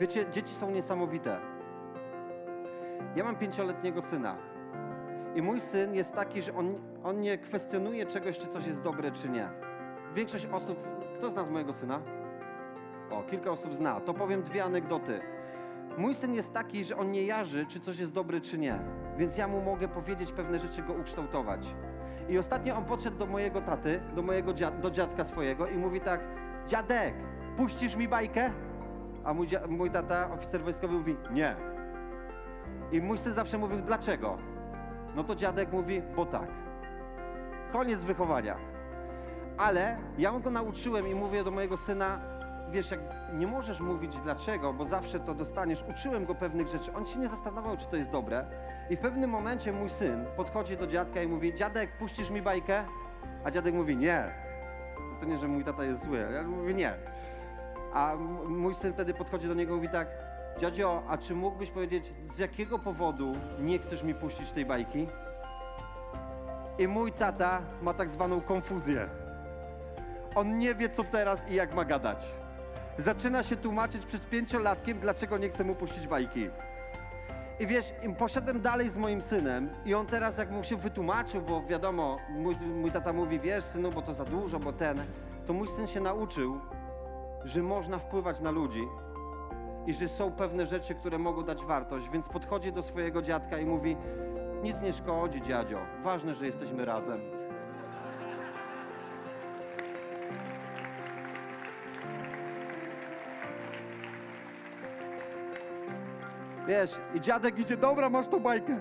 Wiecie, dzieci są niesamowite. Ja mam pięcioletniego syna. I mój syn jest taki, że on, on nie kwestionuje czegoś, czy coś jest dobre, czy nie. Większość osób, kto zna z mojego syna? O, kilka osób zna. To powiem dwie anegdoty. Mój syn jest taki, że on nie jarzy, czy coś jest dobre, czy nie. Więc ja mu mogę powiedzieć pewne rzeczy, go ukształtować. I ostatnio on podszedł do mojego taty, do mojego dziad, do dziadka swojego i mówi tak, dziadek, puścisz mi bajkę? A mój, mój tata, oficer wojskowy, mówi, nie. I mój syn zawsze mówił, dlaczego? No to dziadek mówi, bo tak. Koniec wychowania. Ale ja go nauczyłem i mówię do mojego syna, wiesz, jak nie możesz mówić dlaczego, bo zawsze to dostaniesz. Uczyłem go pewnych rzeczy. On się nie zastanawiał, czy to jest dobre. I w pewnym momencie mój syn podchodzi do dziadka i mówi, dziadek, puścisz mi bajkę? A dziadek mówi, nie. To nie, że mój tata jest zły. Ja mówię, nie. A mój syn wtedy podchodzi do niego i mówi tak, dziadzio, a czy mógłbyś powiedzieć, z jakiego powodu nie chcesz mi puścić tej bajki? I mój tata ma tak zwaną konfuzję. On nie wie, co teraz i jak ma gadać. Zaczyna się tłumaczyć przed pięciolatkiem, dlaczego nie chce mu puścić bajki. I wiesz, poszedłem dalej z moim synem i on teraz jak mu się wytłumaczył, bo wiadomo, mój, mój tata mówi, wiesz synu, bo to za dużo, bo ten, to mój syn się nauczył, że można wpływać na ludzi i że są pewne rzeczy, które mogą dać wartość, więc podchodzi do swojego dziadka i mówi, nic nie szkodzi dziadzio, ważne, że jesteśmy razem. Wiesz, i dziadek idzie, dobra, masz tą bajkę.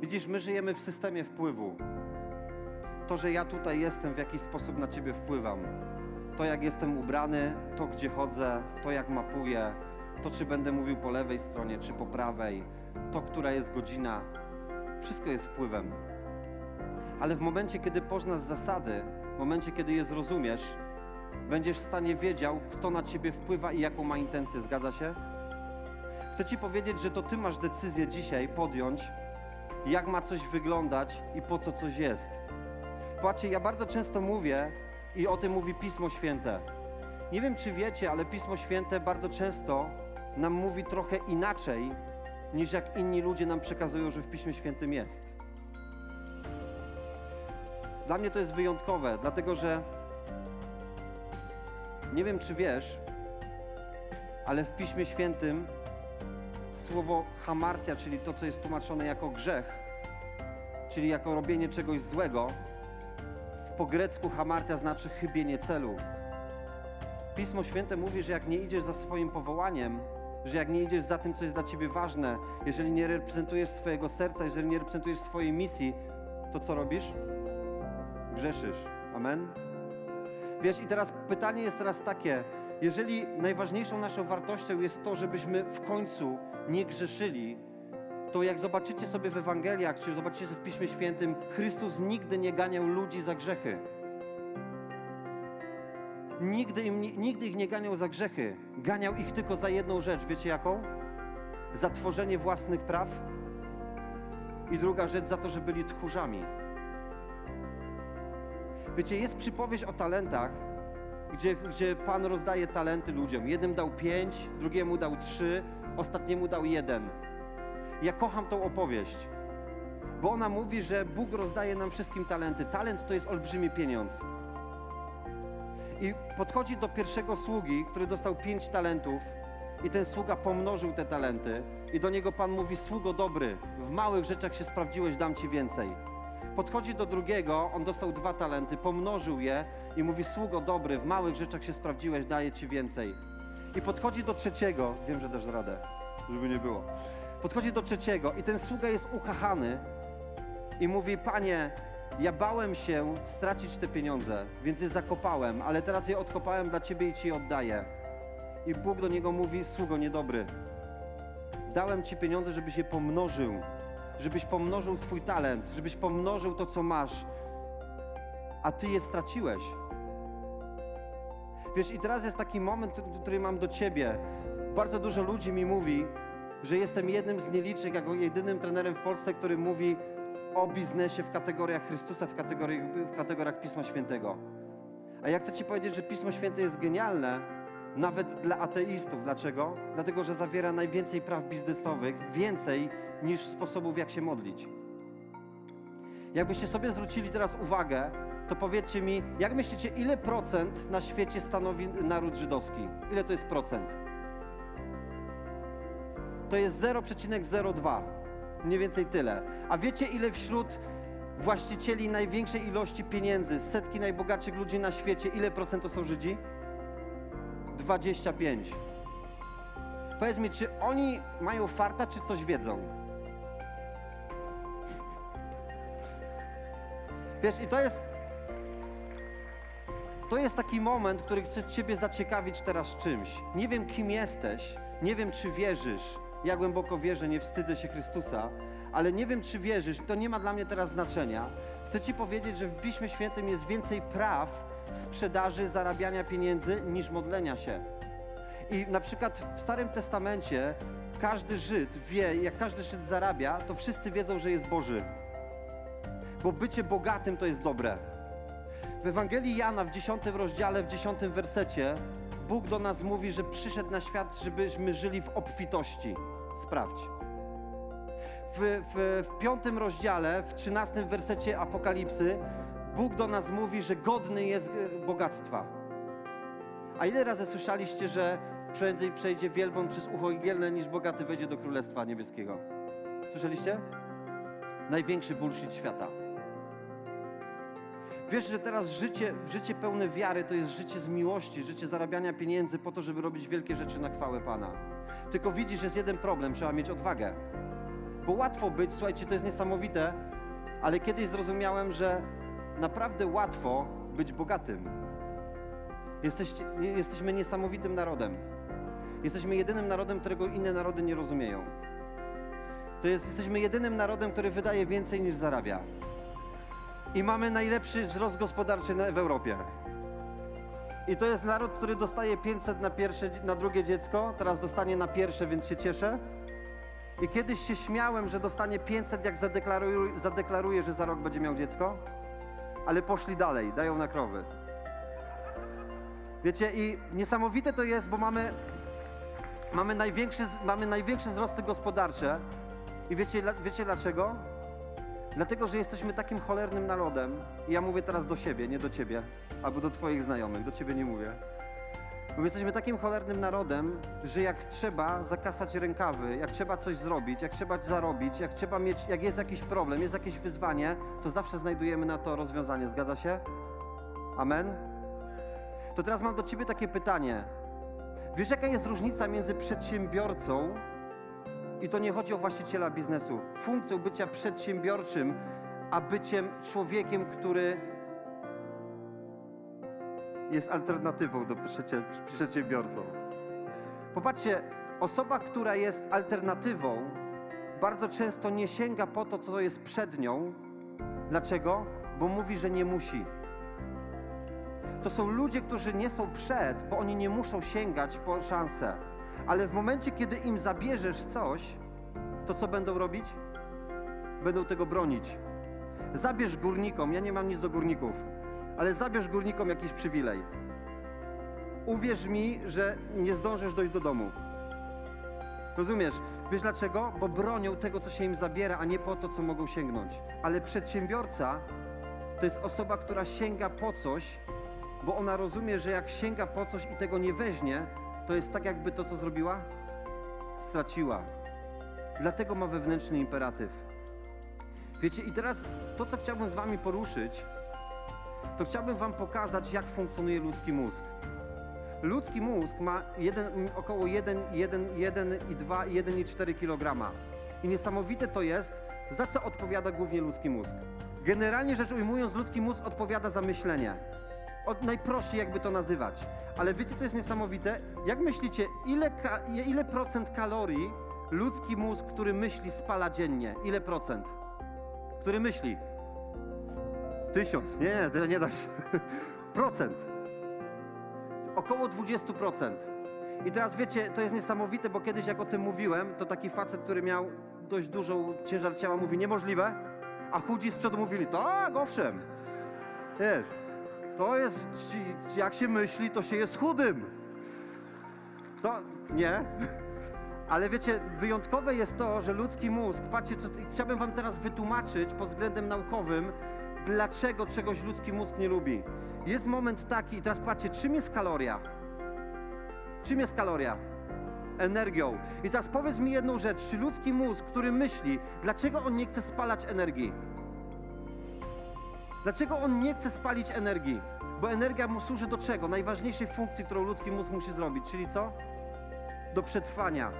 Widzisz, my żyjemy w systemie wpływu. To, że ja tutaj jestem, w jakiś sposób na ciebie wpływam. To, jak jestem ubrany, to, gdzie chodzę, to, jak mapuję, to, czy będę mówił po lewej stronie, czy po prawej, to, która jest godzina, wszystko jest wpływem. Ale w momencie, kiedy poznasz zasady, w momencie, kiedy je zrozumiesz, będziesz w stanie wiedział, kto na ciebie wpływa i jaką ma intencję. Zgadza się? Chcę ci powiedzieć, że to ty masz decyzję dzisiaj podjąć, jak ma coś wyglądać i po co coś jest. Patrzcie, ja bardzo często mówię i o tym mówi Pismo Święte. Nie wiem, czy wiecie, ale Pismo Święte bardzo często nam mówi trochę inaczej, niż jak inni ludzie nam przekazują, że w Piśmie Świętym jest. Dla mnie to jest wyjątkowe, dlatego że nie wiem, czy wiesz, ale w Piśmie Świętym słowo hamartia, czyli to, co jest tłumaczone jako grzech, czyli jako robienie czegoś złego, po grecku hamartia znaczy chybienie celu. Pismo Święte mówi, że jak nie idziesz za swoim powołaniem, że jak nie idziesz za tym, co jest dla ciebie ważne, jeżeli nie reprezentujesz swojego serca, jeżeli nie reprezentujesz swojej misji, to co robisz? Grzeszysz. Amen? Wiesz, i teraz pytanie jest teraz takie, jeżeli najważniejszą naszą wartością jest to, żebyśmy w końcu nie grzeszyli, to jak zobaczycie sobie w Ewangeliach, czy zobaczycie sobie w Piśmie Świętym, Chrystus nigdy nie ganiał ludzi za grzechy. Nigdy, im, nigdy ich nie ganiał za grzechy. Ganiał ich tylko za jedną rzecz. Wiecie jaką? Za tworzenie własnych praw. I druga rzecz za to, że byli tchórzami. Wiecie, jest przypowieść o talentach, gdzie, gdzie Pan rozdaje talenty ludziom. Jednym dał pięć, drugiemu dał trzy, ostatniemu dał jeden. Ja kocham tą opowieść, bo ona mówi, że Bóg rozdaje nam wszystkim talenty. Talent to jest olbrzymi pieniądz. I podchodzi do pierwszego sługi, który dostał pięć talentów, i ten sługa pomnożył te talenty. I do niego Pan mówi: Sługo dobry, w małych rzeczach się sprawdziłeś, dam ci więcej. Podchodzi do drugiego, on dostał dwa talenty, pomnożył je i mówi: Sługo dobry, w małych rzeczach się sprawdziłeś, daję ci więcej. I podchodzi do trzeciego, wiem, że dasz radę, żeby nie było. Podchodzi do trzeciego i ten sługa jest uchachany i mówi: Panie, ja bałem się stracić te pieniądze, więc je zakopałem, ale teraz je odkopałem dla ciebie i ci je oddaję. I Bóg do niego mówi: Sługo niedobry, dałem ci pieniądze, żebyś je pomnożył, żebyś pomnożył swój talent, żebyś pomnożył to, co masz, a ty je straciłeś. Wiesz, i teraz jest taki moment, który mam do ciebie. Bardzo dużo ludzi mi mówi, że jestem jednym z nielicznych, jako jedynym trenerem w Polsce, który mówi o biznesie w kategoriach Chrystusa, w kategoriach, w kategoriach Pisma Świętego. A ja chcę Ci powiedzieć, że Pismo Święte jest genialne, nawet dla ateistów. Dlaczego? Dlatego, że zawiera najwięcej praw biznesowych, więcej niż sposobów, jak się modlić. Jakbyście sobie zwrócili teraz uwagę, to powiedzcie mi, jak myślicie, ile procent na świecie stanowi naród żydowski? Ile to jest procent? To jest 0,02. Mniej więcej tyle. A wiecie, ile wśród właścicieli największej ilości pieniędzy, setki najbogatszych ludzi na świecie, ile procent to są Żydzi? 25. Powiedz mi, czy oni mają farta, czy coś wiedzą? Wiesz, i to jest. To jest taki moment, który chcę Ciebie zaciekawić teraz czymś. Nie wiem, kim jesteś, nie wiem, czy wierzysz. Ja głęboko wierzę, nie wstydzę się Chrystusa, ale nie wiem, czy wierzysz, to nie ma dla mnie teraz znaczenia. Chcę Ci powiedzieć, że w Piśmie Świętym jest więcej praw sprzedaży, zarabiania pieniędzy niż modlenia się. I na przykład w Starym Testamencie każdy Żyd wie, jak każdy Żyd zarabia, to wszyscy wiedzą, że jest Boży. Bo bycie bogatym to jest dobre. W Ewangelii Jana w 10 rozdziale, w 10 wersecie Bóg do nas mówi, że przyszedł na świat, żebyśmy żyli w obfitości. Sprawdź. W, w, w piątym rozdziale, w 13 wersecie Apokalipsy Bóg do nas mówi, że godny jest e, bogactwa. A ile razy słyszeliście, że prędzej przejdzie wielbłąd przez ucho igielne, niż bogaty wejdzie do Królestwa Niebieskiego? Słyszeliście? Największy bullshit świata. Wiesz, że teraz życie, życie pełne wiary to jest życie z miłości, życie zarabiania pieniędzy po to, żeby robić wielkie rzeczy na chwałę Pana. Tylko widzisz, jest jeden problem, trzeba mieć odwagę. Bo łatwo być, słuchajcie, to jest niesamowite, ale kiedyś zrozumiałem, że naprawdę łatwo być bogatym. Jesteście, jesteśmy niesamowitym narodem. Jesteśmy jedynym narodem, którego inne narody nie rozumieją. To jest, jesteśmy jedynym narodem, który wydaje więcej niż zarabia. I mamy najlepszy wzrost gospodarczy w Europie. I to jest naród, który dostaje 500 na, pierwsze, na drugie dziecko, teraz dostanie na pierwsze, więc się cieszę. I kiedyś się śmiałem, że dostanie 500, jak zadeklaruje, zadeklaruje, że za rok będzie miał dziecko, ale poszli dalej, dają na krowy. Wiecie, i niesamowite to jest, bo mamy, mamy, największy, mamy największe wzrosty gospodarcze. I wiecie, wiecie dlaczego? Dlatego, że jesteśmy takim cholernym narodem. I ja mówię teraz do siebie, nie do ciebie, albo do twoich znajomych, do ciebie nie mówię. Bo jesteśmy takim cholernym narodem, że jak trzeba zakasać rękawy, jak trzeba coś zrobić, jak trzeba zarobić, jak trzeba mieć, jak jest jakiś problem, jest jakieś wyzwanie, to zawsze znajdujemy na to rozwiązanie. Zgadza się? Amen? To teraz mam do ciebie takie pytanie. Wiesz, jaka jest różnica między przedsiębiorcą i to nie chodzi o właściciela biznesu, funkcją bycia przedsiębiorczym, a byciem człowiekiem, który jest alternatywą do przedsiębiorcą. Popatrzcie, osoba, która jest alternatywą, bardzo często nie sięga po to, co jest przed nią. Dlaczego? Bo mówi, że nie musi. To są ludzie, którzy nie są przed, bo oni nie muszą sięgać po szansę. Ale w momencie, kiedy im zabierzesz coś, to co będą robić? Będą tego bronić. Zabierz górnikom, ja nie mam nic do górników, ale zabierz górnikom jakiś przywilej. Uwierz mi, że nie zdążysz dojść do domu. Rozumiesz? Wiesz dlaczego? Bo bronią tego, co się im zabiera, a nie po to, co mogą sięgnąć. Ale przedsiębiorca to jest osoba, która sięga po coś, bo ona rozumie, że jak sięga po coś i tego nie weźmie, to jest tak, jakby to, co zrobiła, straciła. Dlatego ma wewnętrzny imperatyw. Wiecie, i teraz to, co chciałbym z Wami poruszyć, to chciałbym Wam pokazać, jak funkcjonuje ludzki mózg. Ludzki mózg ma jeden, około 1,2 i 1,4 kg. I niesamowite to jest, za co odpowiada głównie ludzki mózg. Generalnie rzecz ujmując, ludzki mózg odpowiada za myślenie. Od najprościej jakby to nazywać. Ale wiecie, co jest niesamowite? Jak myślicie, ile, ile procent kalorii ludzki mózg, który myśli, spala dziennie? Ile procent? Który myśli? Tysiąc. Nie, nie, tyle nie da się. Procent. Około 20%. I teraz wiecie, to jest niesamowite, bo kiedyś jak o tym mówiłem, to taki facet, który miał dość dużą ciężar ciała, mówi niemożliwe, a chudzi z przodu mówili, tak, owszem. Wiesz, To jest, jak się myśli, to się jest chudym. To nie. Ale wiecie, wyjątkowe jest to, że ludzki mózg, patrzcie, co, chciałbym wam teraz wytłumaczyć pod względem naukowym, dlaczego czegoś ludzki mózg nie lubi. Jest moment taki, teraz patrzcie, czym jest kaloria? Czym jest kaloria? Energią. I teraz powiedz mi jedną rzecz, czy ludzki mózg, który myśli, dlaczego on nie chce spalać energii? Dlaczego on nie chce spalić energii? Bo energia mu służy do czego? Najważniejszej funkcji, którą ludzki mózg musi zrobić, czyli co? Do przetrwania.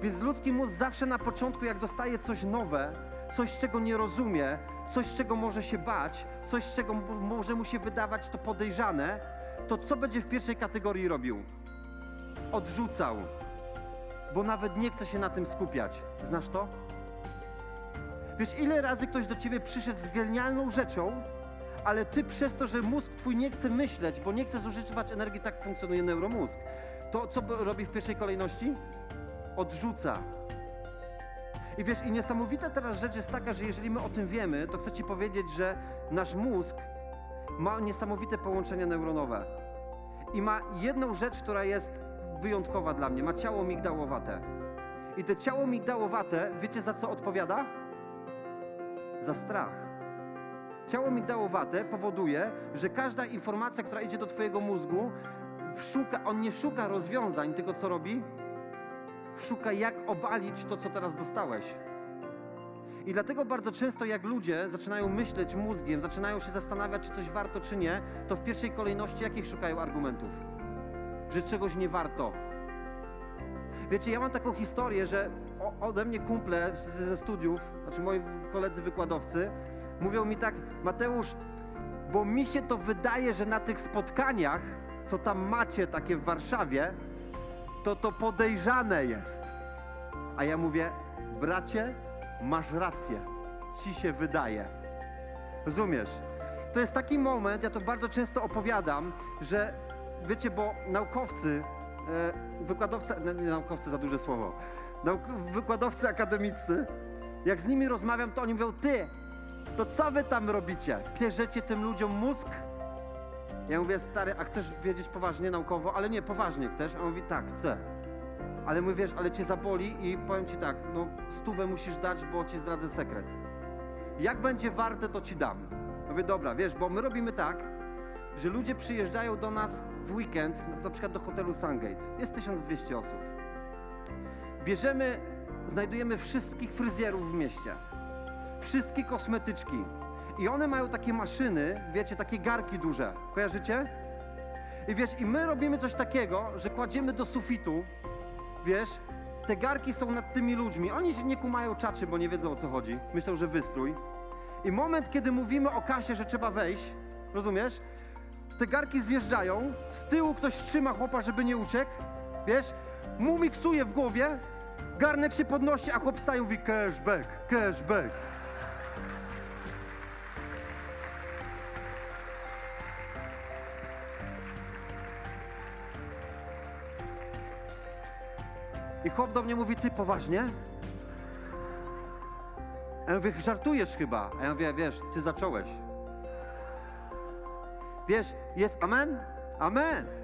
Więc ludzki mózg zawsze na początku, jak dostaje coś nowe, coś, czego nie rozumie, coś, czego może się bać, coś, czego może mu się wydawać to podejrzane, to co będzie w pierwszej kategorii robił? Odrzucał, bo nawet nie chce się na tym skupiać. Znasz to? Wiesz, ile razy ktoś do ciebie przyszedł z genialną rzeczą, ale ty przez to, że mózg twój nie chce myśleć, bo nie chce zużywać energii, tak funkcjonuje neuromózg. To co robi w pierwszej kolejności? Odrzuca. I wiesz, i niesamowita teraz rzecz jest taka, że jeżeli my o tym wiemy, to chcę ci powiedzieć, że nasz mózg ma niesamowite połączenia neuronowe. I ma jedną rzecz, która jest wyjątkowa dla mnie. Ma ciało migdałowate. I to ciało migdałowate, wiecie za co odpowiada? Za strach. Ciało migdałowate powoduje, że każda informacja, która idzie do Twojego mózgu, szuka, on nie szuka rozwiązań, tylko co robi? Szuka, jak obalić to, co teraz dostałeś. I dlatego bardzo często, jak ludzie zaczynają myśleć mózgiem, zaczynają się zastanawiać, czy coś warto, czy nie, to w pierwszej kolejności jakich szukają argumentów? Że czegoś nie warto. Wiecie, ja mam taką historię, że ode mnie kumple ze studiów, znaczy moi koledzy wykładowcy, mówią mi tak, Mateusz, bo mi się to wydaje, że na tych spotkaniach, co tam macie takie w Warszawie, to to podejrzane jest. A ja mówię, bracie, masz rację, ci się wydaje. Rozumiesz? To jest taki moment, ja to bardzo często opowiadam, że wiecie, bo naukowcy, wykładowcy, nie, naukowcy za duże słowo, nauk, wykładowcy akademicy, jak z nimi rozmawiam, to oni mówią, ty, to co wy tam robicie? Pierzecie tym ludziom mózg? Ja mówię, stary, a chcesz wiedzieć poważnie, naukowo? Ale nie, poważnie chcesz? A on mówi, tak, chcę. Ale my wiesz, ale cię zaboli i powiem ci tak, no stówę musisz dać, bo ci zdradzę sekret. Jak będzie warte, to ci dam. Mówię, dobra, wiesz, bo my robimy tak, że ludzie przyjeżdżają do nas w weekend, na przykład do hotelu Sungate. Jest 1200 osób. Bierzemy, znajdujemy wszystkich fryzjerów w mieście. Wszystkie kosmetyczki. I one mają takie maszyny, wiecie, takie garki duże. Kojarzycie? I wiesz, i my robimy coś takiego, że kładziemy do sufitu, wiesz, te garki są nad tymi ludźmi. Oni się nie kumają czaczy, bo nie wiedzą o co chodzi. Myślą, że wystrój. I moment, kiedy mówimy o kasie, że trzeba wejść, rozumiesz? Te garki zjeżdżają, z tyłu ktoś trzyma chłopa, żeby nie uciekł, wiesz? Mu miksuje w głowie, garnek się podnosi, a chłop staje i mówi cashback, cashback. I chłop do mnie mówi, ty poważnie? A ja mówię, żartujesz chyba. A ja mówię, wiesz, ty zacząłeś. Wiesz, jest amen? Amen.